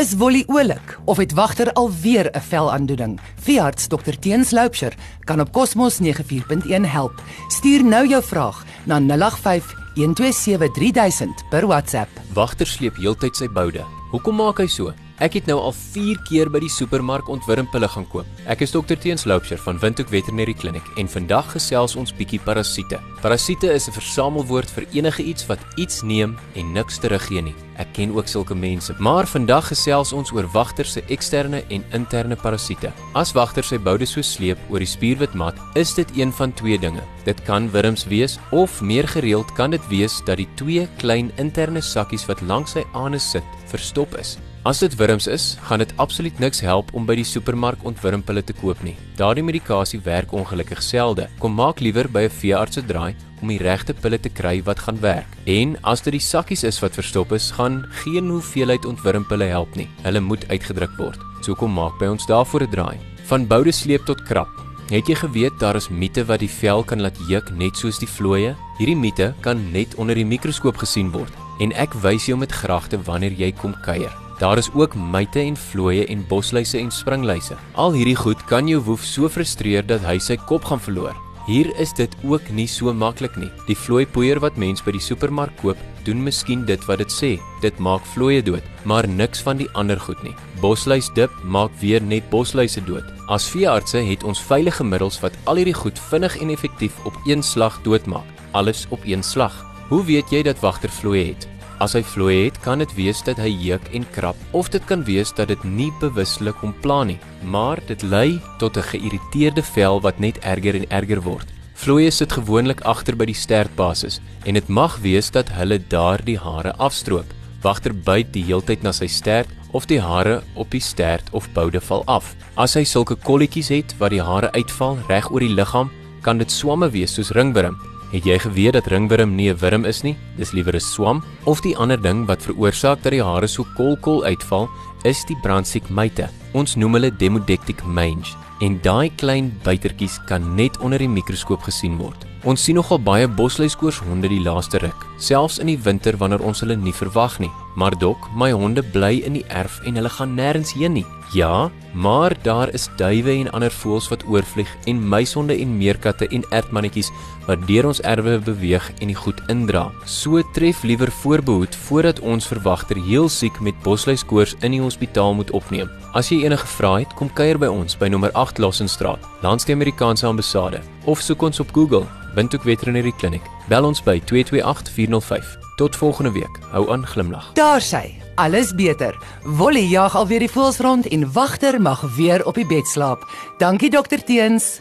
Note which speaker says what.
Speaker 1: Is Wolly oulik of het wagter alweer 'n velaandoening? Veearts Dr Teens Loupsher kan op Cosmos 94.1 help. Stuur nou jou vraag na 085 127 3000 per WhatsApp.
Speaker 2: Wagter sleep heeltyd sy boude. Hoekom maak hy so? Ek het nou al 4 keer by die supermark ontwurmpille gaan koop. Ek is dokter Teens Loupsher van Windhoek Veterinary Clinic en vandag gesels ons bietjie parasiete. Parasiete is 'n versamelwoord vir enige iets wat iets neem en niks teruggee nie. Ek ken ook sulke mense, maar vandag gesels ons oor wagter se eksterne en interne parasiete. As wagter sy boude so sleep oor die spierwitmat, is dit een van twee dinge. Dit kan wurms wees of meer gereeld kan dit wees dat die twee klein interne sakkies wat langs sy anus sit, verstop is. As dit wurms is, gaan dit absoluut niks help om by die supermark ontwurmpille te koop nie. Daardie medikasie werk ongelukkig selde. Kom maak liewer by 'n veearts se draai om die regte pille te kry wat gaan werk. En as dit die sakkies is wat verstop is, gaan geen hoeveelheid ontwurmpille help nie. Hulle moet uitgedruk word. So kom maak by ons daarvoor 'n draai. Van boude sleep tot krap. Het jy geweet daar is miete wat die vel kan laat juk net soos die vlooie? Hierdie miete kan net onder die mikroskoop gesien word en ek wys jou met gragte wanneer jy kom kuier. Daar is ook myte en vlooie en bosluise en springluise. Al hierdie goed kan jou woef so frustreer dat hy sy kop gaan verloor. Hier is dit ook nie so maklik nie. Die vlooipoeier wat mens by die supermark koop, doen miskien dit wat dit sê. Dit maak vlooie dood, maar niks van die ander goed nie. Bosluisdip maak weer net bosluise dood. As veeartse het ons veilige middels wat al hierdie goed vinnig en effektief op een slag doodmaak. Alles op een slag. Hoe weet jy dat wagter vlooie het? As hy vloei het, kan dit wees dat hy juk en krap of dit kan wees dat dit nie bewuslik pla nie, maar dit lei tot 'n geïrriteerde vel wat net erger en erger word. Vloeie sit gewoonlik agter by die stertbasis en dit mag wees dat hulle daardie hare afstroop. Wagter byt die heeltyd na sy stert of die hare op die stert of boude val af. As hy sulke kolletjies het waar die hare uitval reg oor die liggaam, kan dit swamme wees soos ringwurm Het jy geweet dat ringwurm nie 'n wurm is nie, dis liewer 'n swam? Of die ander ding wat veroorsaak dat die hare so kolkol uitval, is die brandsiek myte. Ons noem hulle Demodectic mange en daai klein buitertjies kan net onder die mikroskoop gesien word. Ons sien nogal baie bosluiskoorsonde die laaste ruk, selfs in die winter wanneer ons hulle nie verwag nie. Maar dok, my honde bly in die erf en hulle gaan nêrens heen nie. Ja, maar daar is duwe en ander voëls wat oorvlieg en muisonde en meerkatte en ertmannetjies wat deur ons erwe beweeg en die goed indra. So tref liewer voorbehoed voordat ons verwagter heel siek met bosluiskoors in die hospitaal moet opneem. As jy enige vrae het, kom kuier by ons by nommer 8 Lossenstraat, langs die Amerikaanse ambassade of soek ons op Google Windhoek Veterinary Clinic. Bel ons by 228 405. Tot volgende week. Hou aan glimlag.
Speaker 1: Daar sê alles beter. Wolly jag alweer die voels rond en wagter mag weer op die bed slaap. Dankie dokter Teens.